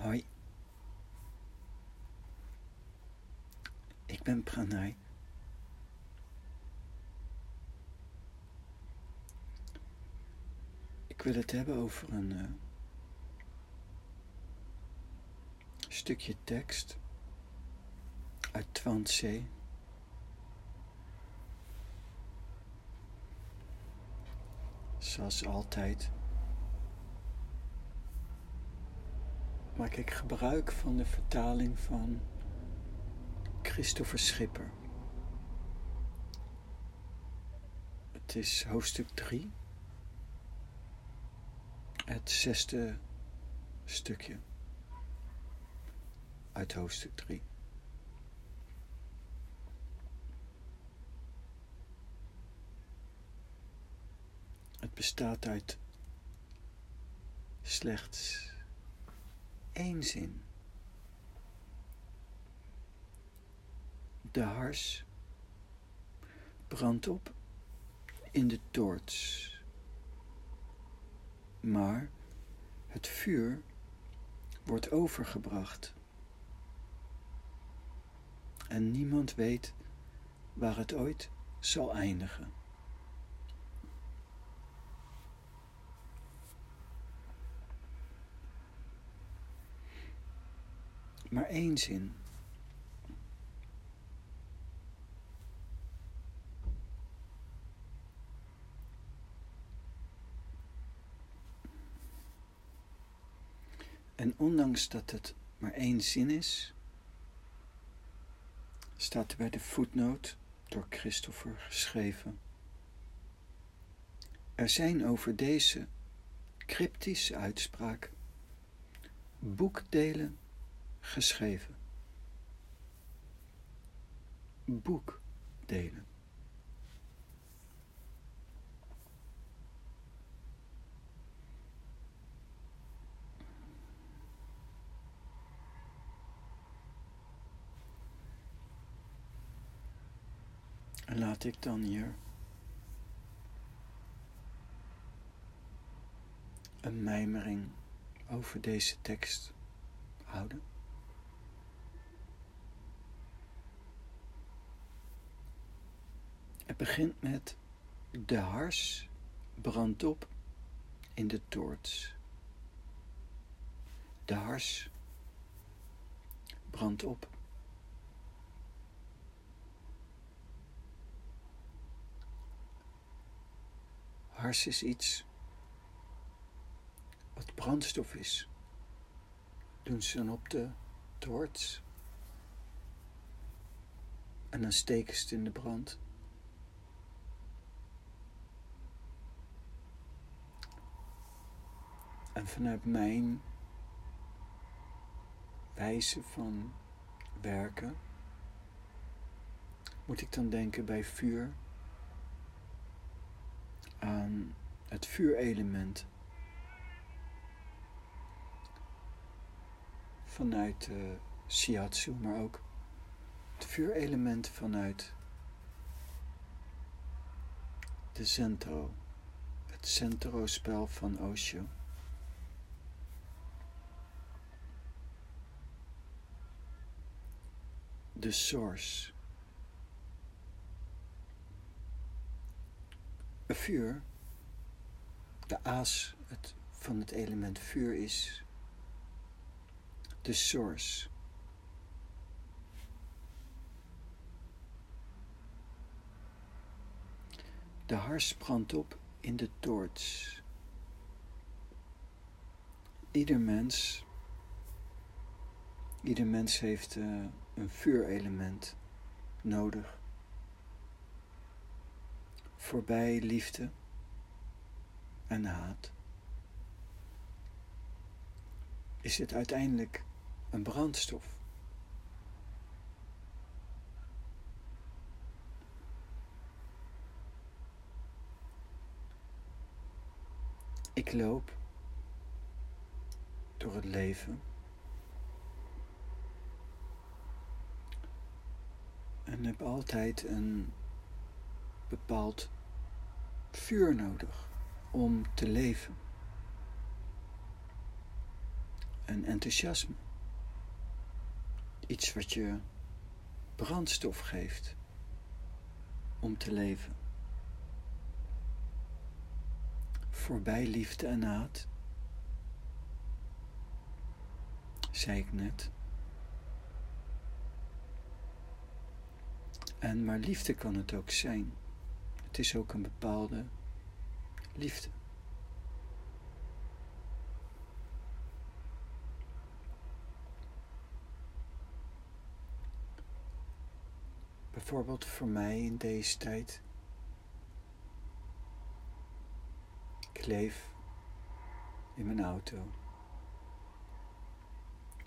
Hoi. Ik ben Pranay. Ik wil het hebben over een uh, stukje tekst uit Twantse. Zoals altijd maak ik gebruik van de vertaling van Christopher Schipper. Het is hoofdstuk 3, het zesde stukje uit hoofdstuk 3. Het bestaat uit slechts zin. De hars brandt op in de toorts. Maar het vuur wordt overgebracht. En niemand weet waar het ooit zal eindigen. Maar één zin. En ondanks dat het maar één zin is, staat er bij de voetnoot door Christopher geschreven. Er zijn over deze cryptische uitspraak boekdelen geschreven. Boekdelen. En laat ik dan hier een mijmering over deze tekst houden. Het begint met de hars brandt op in de toorts. De hars brandt op. Hars is iets wat brandstof is. Doen ze dan op de toorts. En dan steken ze het in de brand. En vanuit mijn wijze van werken moet ik dan denken bij vuur aan het vuurelement vanuit uh, shiatsu, maar ook het vuurelement vanuit de Zentro, het Zentro-spel van Osho. De source. Vuur, de aas het, van het element vuur is de source. De hars brandt op in de toorts. Ieder mens, ieder mens heeft uh, een vuurelement nodig. Voorbij liefde en haat. Is het uiteindelijk een brandstof. Ik loop door het leven en heb altijd een bepaald vuur nodig om te leven. en enthousiasme. Iets wat je brandstof geeft om te leven. Voorbij liefde en haat, zei ik net. En maar liefde kan het ook zijn. Het is ook een bepaalde liefde. Bijvoorbeeld voor mij in deze tijd. Ik leef in mijn auto.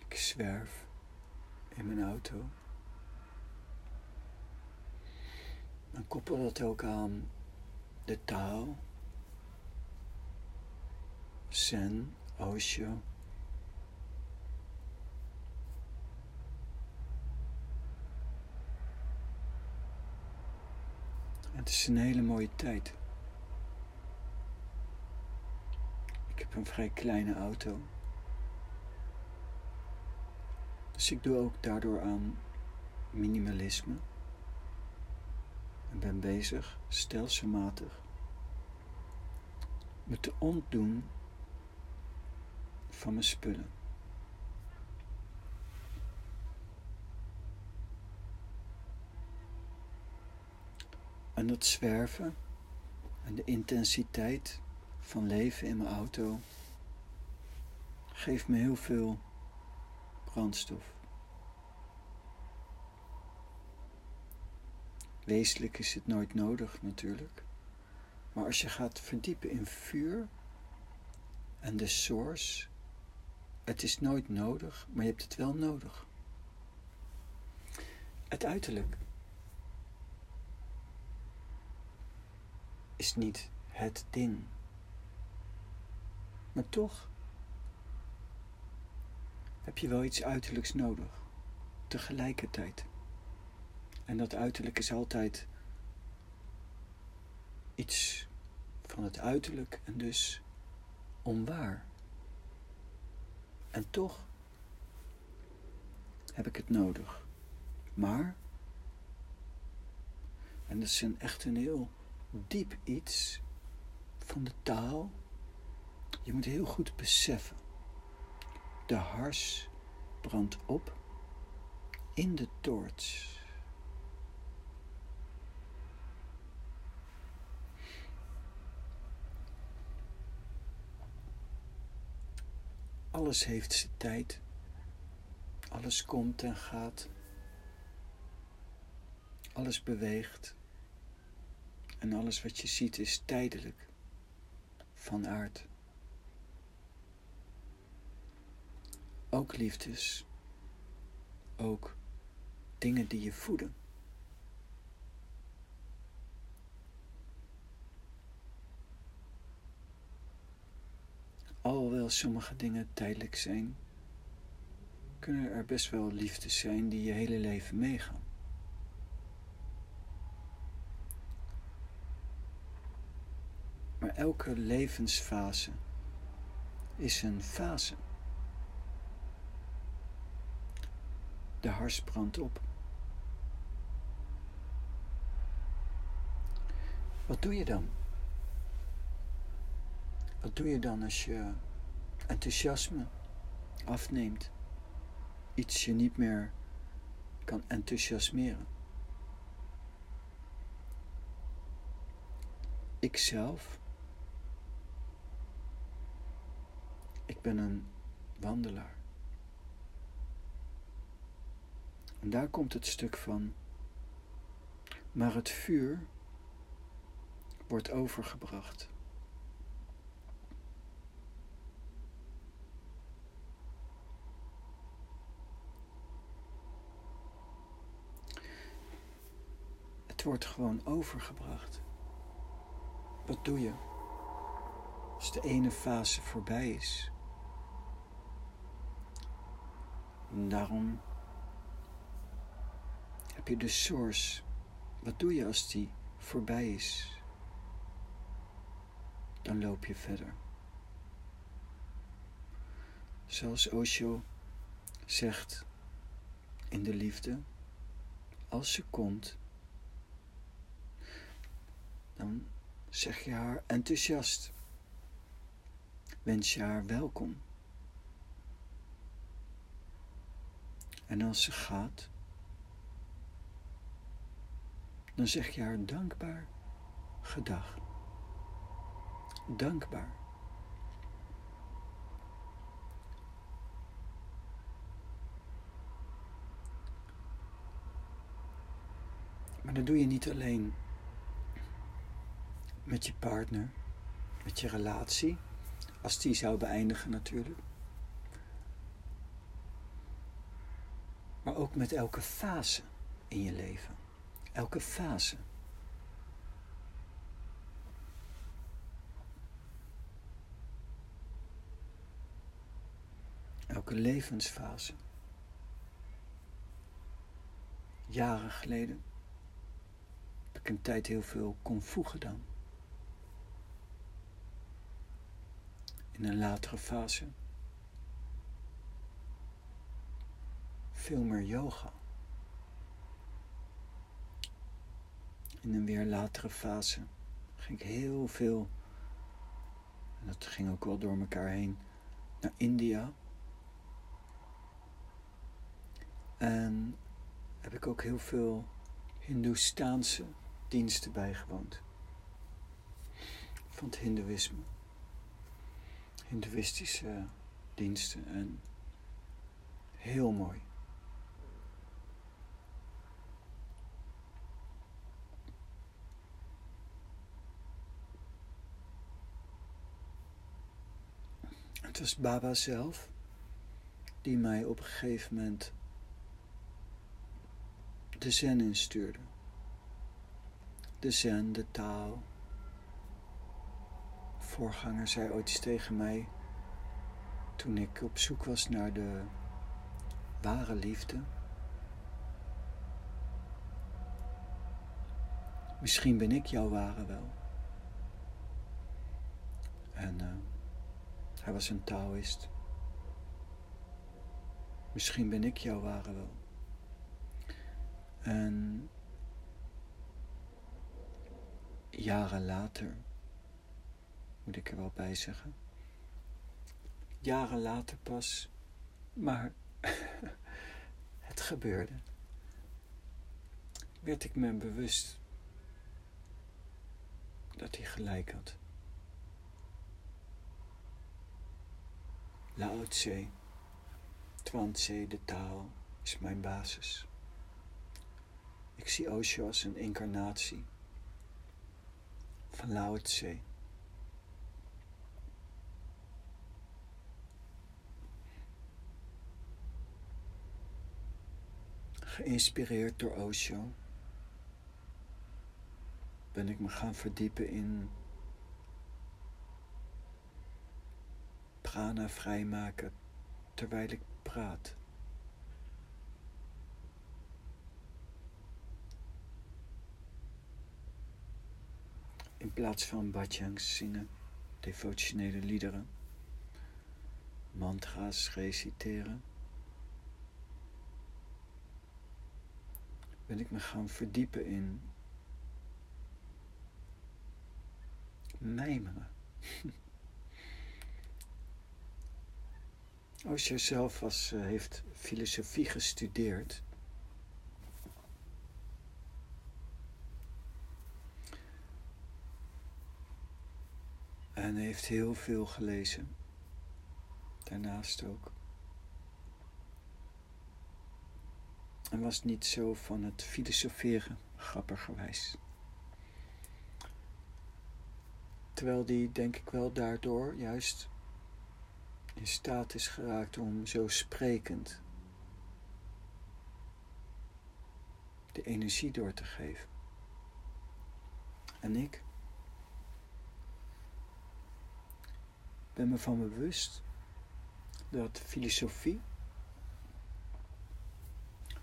Ik zwerf in mijn auto. En koppel dat ook aan de taal. Zen, Osho. Het is een hele mooie tijd. Ik heb een vrij kleine auto. Dus ik doe ook daardoor aan minimalisme. En ben bezig, stelselmatig, me te ontdoen van mijn spullen. En dat zwerven en de intensiteit van leven in mijn auto geeft me heel veel brandstof. Wezenlijk is het nooit nodig natuurlijk. Maar als je gaat verdiepen in vuur en de source, het is nooit nodig, maar je hebt het wel nodig. Het uiterlijk is niet het ding. Maar toch heb je wel iets uiterlijks nodig, tegelijkertijd. En dat uiterlijk is altijd iets van het uiterlijk en dus onwaar. En toch heb ik het nodig. Maar, en dat is een echt een heel diep iets van de taal. Je moet heel goed beseffen. De hars brandt op in de toorts. Alles heeft zijn tijd. Alles komt en gaat. Alles beweegt. En alles wat je ziet is tijdelijk, van aard. Ook liefdes, ook dingen die je voeden. Alhoewel sommige dingen tijdelijk zijn, kunnen er best wel liefdes zijn die je hele leven meegaan. Maar elke levensfase is een fase. De hars brandt op. Wat doe je dan? Wat doe je dan als je enthousiasme afneemt? Iets je niet meer kan enthousiasmeren. Ikzelf Ik ben een wandelaar. En daar komt het stuk van. Maar het vuur wordt overgebracht. Wordt gewoon overgebracht. Wat doe je als de ene fase voorbij is? Daarom heb je de source. Wat doe je als die voorbij is? Dan loop je verder. Zoals Osho zegt in de liefde, als ze komt, dan zeg je haar enthousiast. Wens je haar welkom. En als ze gaat, dan zeg je haar dankbaar gedag. Dankbaar. Maar dat doe je niet alleen met je partner, met je relatie, als die zou beëindigen natuurlijk. Maar ook met elke fase in je leven. Elke fase. Elke levensfase. Jaren geleden heb ik een tijd heel veel kung gedaan. In een latere fase veel meer yoga. In een weer latere fase ging ik heel veel, en dat ging ook wel door elkaar heen, naar India. En heb ik ook heel veel Hindoestaanse diensten bijgewoond. Van het Hindoeïsme. Hindoeïstische diensten en heel mooi. Het was Baba zelf die mij op een gegeven moment de zen instuurde. De zen, de taal. Voorganger zei ooit eens tegen mij toen ik op zoek was naar de ware liefde. Misschien ben ik jouw ware wel. En uh, hij was een Taoïst. Misschien ben ik jouw ware wel. En jaren later, moet ik er wel bij zeggen, jaren later pas, maar het gebeurde, werd ik me bewust dat hij gelijk had. Lao Tse, Tse, de taal, is mijn basis. Ik zie Osho als een incarnatie van Lao Tse. Geïnspireerd door Osho ben ik me gaan verdiepen in prana vrijmaken terwijl ik praat. In plaats van bhajangs zingen, devotionele liederen, mantra's reciteren, ben ik me gaan verdiepen in mijmeren. Osho zelf was, uh, heeft filosofie gestudeerd. En heeft heel veel gelezen. Daarnaast ook. En was niet zo van het filosoferen, grappigerwijs. Terwijl die, denk ik wel, daardoor juist in staat is geraakt om zo sprekend de energie door te geven. En ik ben me van bewust dat filosofie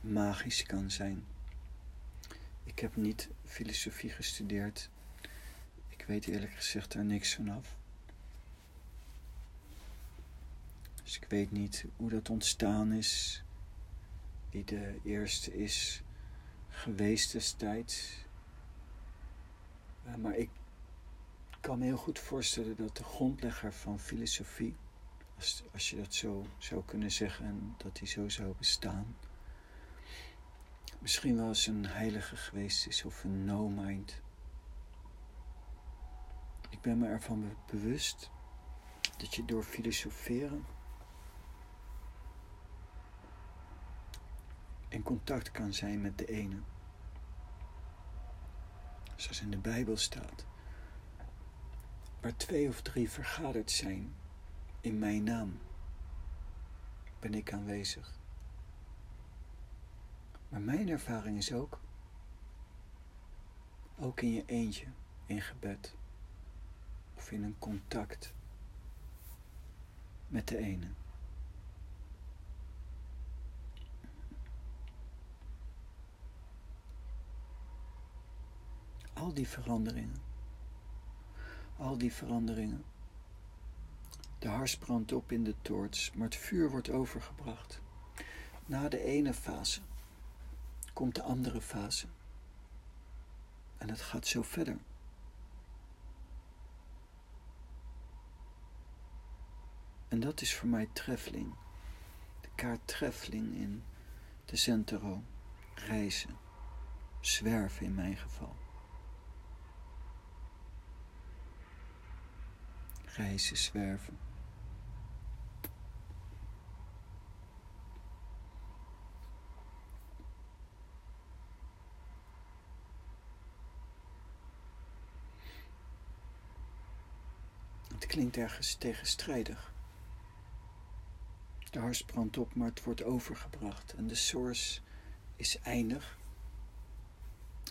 magisch kan zijn. Ik heb niet filosofie gestudeerd. Ik weet eerlijk gezegd daar niks van af. Dus ik weet niet hoe dat ontstaan is, wie de eerste is geweest destijds. Uh, maar ik kan me heel goed voorstellen dat de grondlegger van filosofie, als, als je dat zo zou kunnen zeggen en dat hij zo zou bestaan, misschien wel eens een heilige geweest is of een no-mind. Ik ben me ervan bewust dat je door filosoferen in contact kan zijn met de ene. Zoals in de Bijbel staat. Waar twee of drie vergaderd zijn in mijn naam, ben ik aanwezig. Maar mijn ervaring is ook, ook in je eentje, in gebed of in een contact met de ene. Al die veranderingen, al die veranderingen. De hars brandt op in de toorts, maar het vuur wordt overgebracht. Na de ene fase komt de andere fase. En het gaat zo verder. En dat is voor mij treffeling. De kaart treffeling in de Centero. Reizen. Zwerven in mijn geval. Reizen, zwerven. Het klinkt ergens tegenstrijdig. De hars brandt op, maar het wordt overgebracht. En de source is eindig.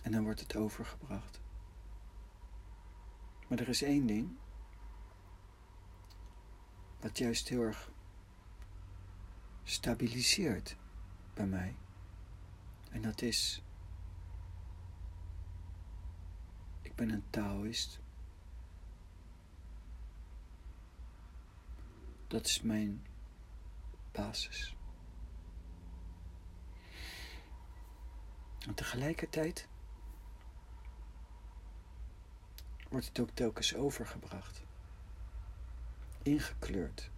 En dan wordt het overgebracht. Maar er is één ding. Wat juist heel erg stabiliseert bij mij. En dat is. Ik ben een Taoïst. Dat is mijn basis. En tegelijkertijd wordt het ook telkens overgebracht, ingekleurd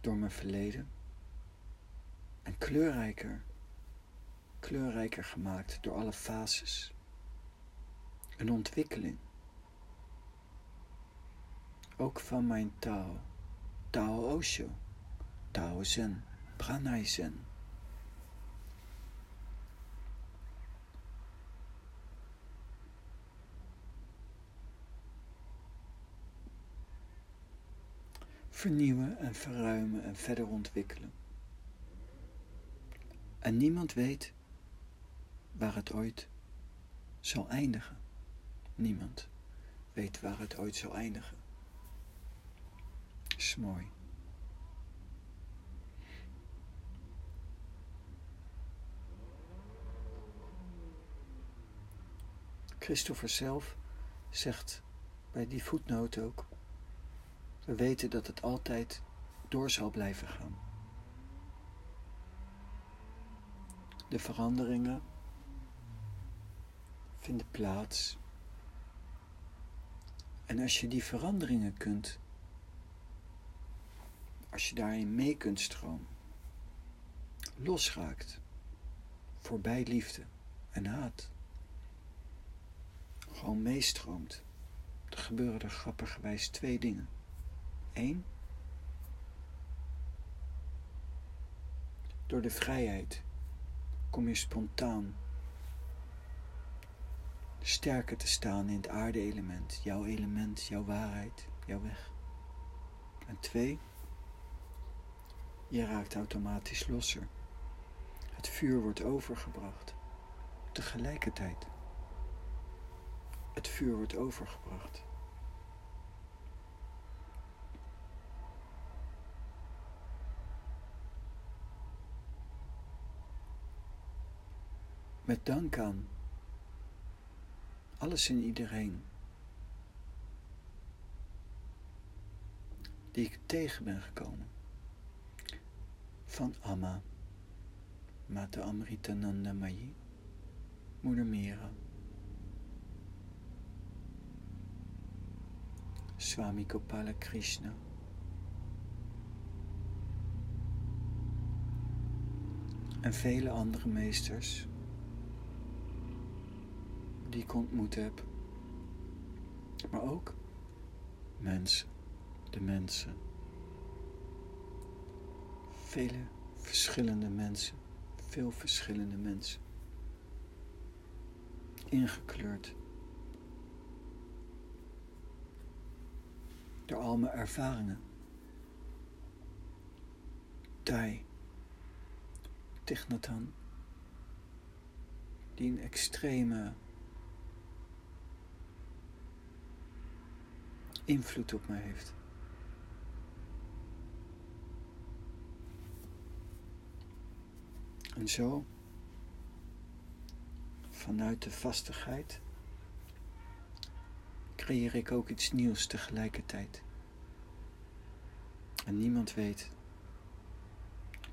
door mijn verleden en kleurrijker, kleurrijker gemaakt door alle fases. Een ontwikkeling, ook van mijn taal. Tao Osho, Tao Zen, Pranay Zen. Vernieuwen en verruimen en verder ontwikkelen. En niemand weet waar het ooit zal eindigen. Niemand weet waar het ooit zal eindigen is mooi. Christopher zelf zegt bij die voetnoot ook: We weten dat het altijd door zal blijven gaan. De veranderingen vinden plaats. En als je die veranderingen kunt als je daarin mee kunt stromen, losraakt, voorbij liefde en haat, gewoon meestroomt, dan gebeuren er grappigerwijs twee dingen. Eén, door de vrijheid kom je spontaan sterker te staan in het aarde-element, jouw element, jouw waarheid, jouw weg. En twee, je raakt automatisch losser. Het vuur wordt overgebracht. Tegelijkertijd. Het vuur wordt overgebracht. Met dank aan alles en iedereen die ik tegen ben gekomen. Van Amma, Mata Amritananda Mayi, Moeder Mira, Swami Gopala Krishna. En vele andere meesters die ik ontmoet heb. Maar ook mensen, de mensen. Vele verschillende mensen, veel verschillende mensen. Ingekleurd door al mijn ervaringen. Thai, Tichnatan, die een extreme invloed op mij heeft. En zo, vanuit de vastigheid, creëer ik ook iets nieuws tegelijkertijd. En niemand weet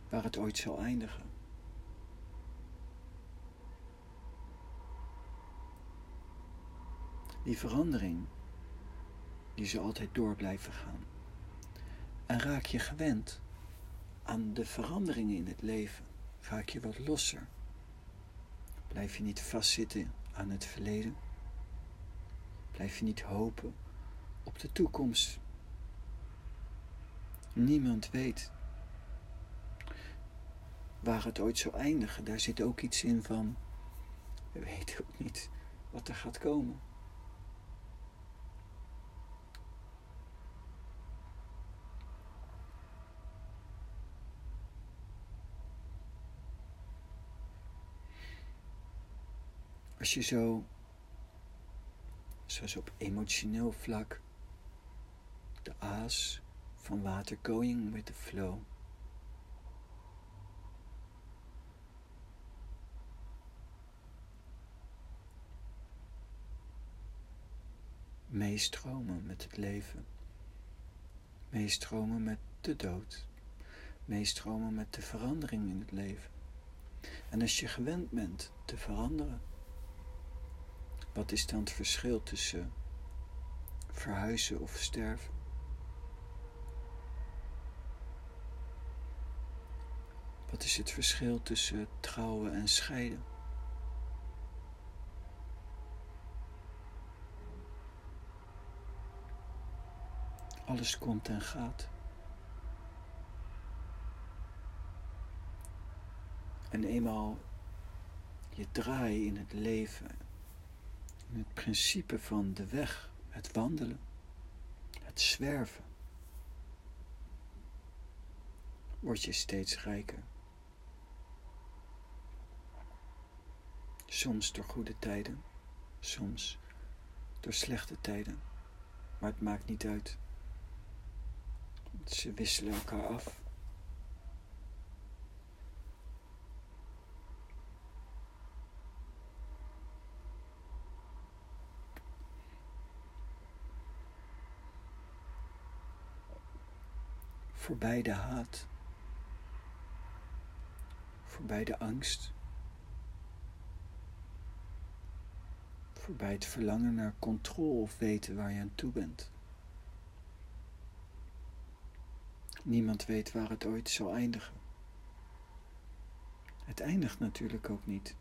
waar het ooit zal eindigen. Die verandering, die zal altijd door blijven gaan. En raak je gewend aan de veranderingen in het leven, raak je wat losser. Blijf je niet vastzitten aan het verleden. Blijf je niet hopen op de toekomst. Niemand weet waar het ooit zou eindigen. Daar zit ook iets in van, we weten ook niet wat er gaat komen. Als je zo, zoals op emotioneel vlak, de aas van water going with the flow. Meestromen met het leven. Meestromen met de dood. Meestromen met de verandering in het leven. En als je gewend bent te veranderen, wat is dan het verschil tussen verhuizen of sterven? Wat is het verschil tussen trouwen en scheiden? Alles komt en gaat. En eenmaal je draai in het leven, het principe van de weg, het wandelen, het zwerven, word je steeds rijker. Soms door goede tijden, soms door slechte tijden, maar het maakt niet uit. Ze wisselen elkaar af. Voorbij de haat, voorbij de angst, voorbij het verlangen naar controle of weten waar je aan toe bent. Niemand weet waar het ooit zal eindigen. Het eindigt natuurlijk ook niet.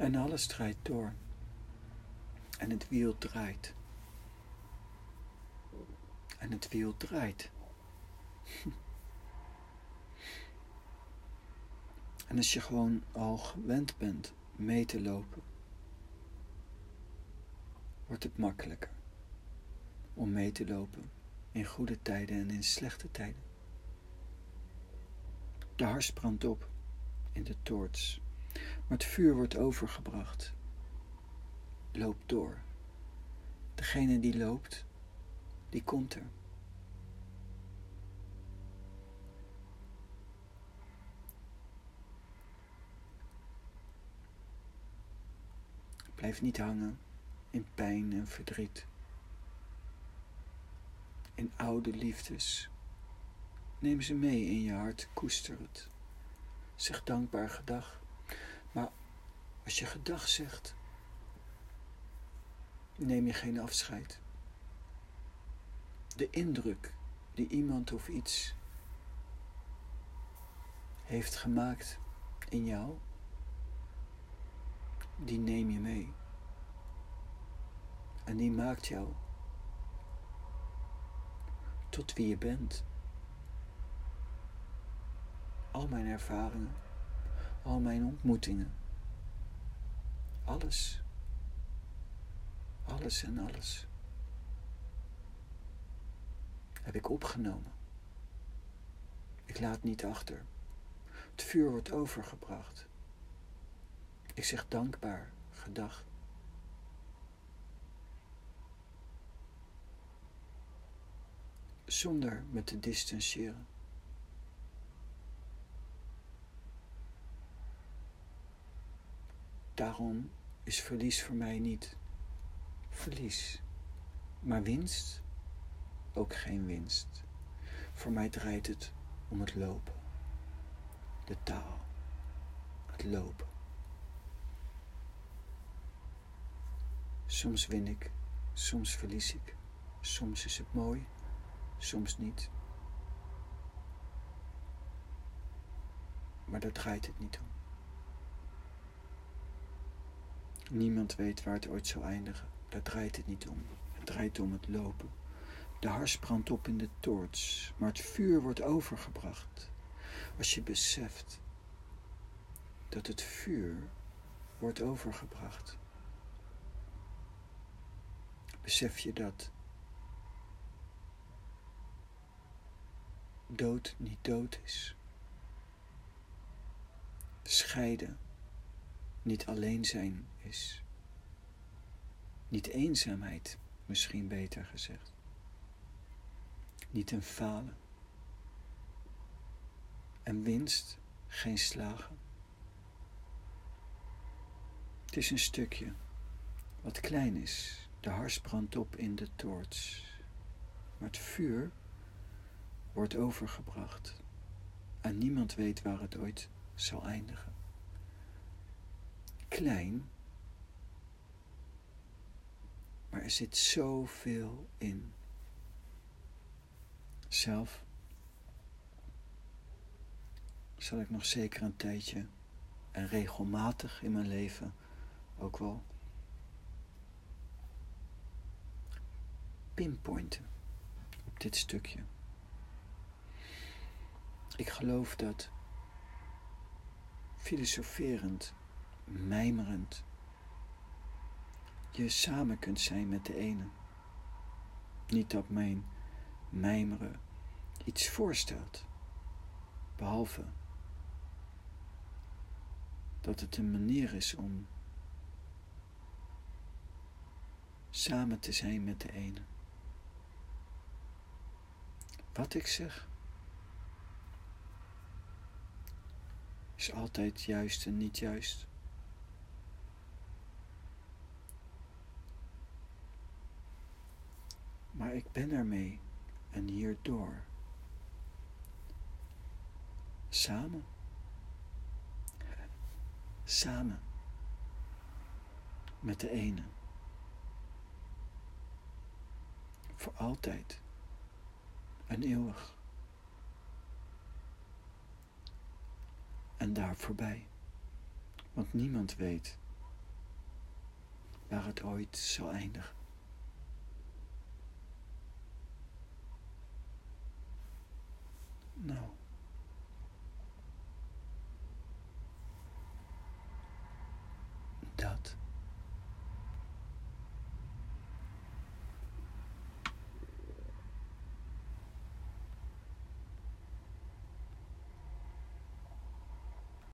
En alles draait door. En het wiel draait. En het wiel draait. En als je gewoon al gewend bent mee te lopen, wordt het makkelijker om mee te lopen in goede tijden en in slechte tijden. De hars brandt op in de toorts, maar het vuur wordt overgebracht. Loop door. Degene die loopt, die komt er. Blijf niet hangen in pijn en verdriet. In oude liefdes. Neem ze mee in je hart, koester het. Zeg dankbaar gedag. Als je gedag zegt, neem je geen afscheid. De indruk die iemand of iets heeft gemaakt in jou, die neem je mee. En die maakt jou tot wie je bent. Al mijn ervaringen, al mijn ontmoetingen, alles, alles en alles heb ik opgenomen. Ik laat niet achter. Het vuur wordt overgebracht. Ik zeg dankbaar gedag. Zonder me te distancieren. Daarom is verlies voor mij niet verlies, maar winst ook geen winst. Voor mij draait het om het lopen, de taal, het lopen. Soms win ik, soms verlies ik, soms is het mooi, soms niet. Maar daar draait het niet om. Niemand weet waar het ooit zal eindigen. Daar draait het niet om. Het draait om het lopen. De hars brandt op in de toorts, maar het vuur wordt overgebracht. Als je beseft dat het vuur wordt overgebracht, besef je dat dood niet dood is. Scheiden niet alleen zijn is. Niet eenzaamheid, misschien beter gezegd niet een falen. En winst geen slagen. Het is een stukje wat klein is. De hars brandt op in de toorts. Maar het vuur wordt overgebracht. En niemand weet waar het ooit zal eindigen. Klein, maar er zit zoveel in zelf zal ik nog zeker een tijdje en regelmatig in mijn leven ook wel pinpointen op dit stukje. Ik geloof dat filosoferend, mijmerend, je samen kunt zijn met de ene. Niet dat mijn mijmeren iets voorstelt, behalve dat het een manier is om samen te zijn met de ene. Wat ik zeg is altijd juist en niet juist. Maar ik ben ermee en hierdoor. Samen. Samen. Met de ene. Voor altijd. En eeuwig. En daar voorbij. Want niemand weet waar het ooit zal eindigen. No. That